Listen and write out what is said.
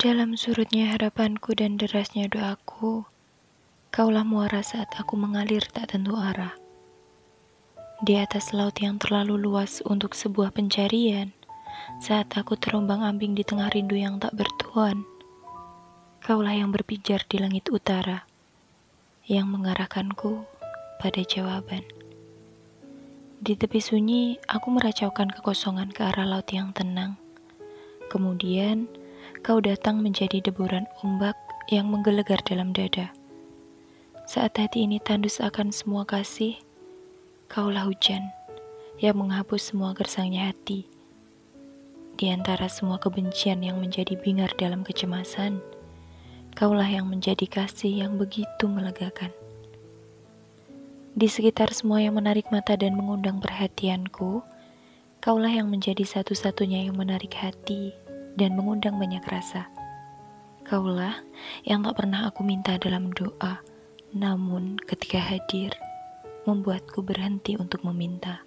Dalam surutnya harapanku dan derasnya doaku, kaulah muara saat aku mengalir tak tentu arah. Di atas laut yang terlalu luas untuk sebuah pencarian, saat aku terombang ambing di tengah rindu yang tak bertuan, kaulah yang berpijar di langit utara, yang mengarahkanku pada jawaban. Di tepi sunyi, aku meracaukan kekosongan ke arah laut yang tenang. Kemudian, kau datang menjadi deburan ombak yang menggelegar dalam dada. Saat hati ini tandus akan semua kasih, kaulah hujan yang menghapus semua gersangnya hati. Di antara semua kebencian yang menjadi bingar dalam kecemasan, kaulah yang menjadi kasih yang begitu melegakan. Di sekitar semua yang menarik mata dan mengundang perhatianku, kaulah yang menjadi satu-satunya yang menarik hati dan mengundang banyak rasa. Kaulah yang tak pernah aku minta dalam doa, namun ketika hadir, membuatku berhenti untuk meminta.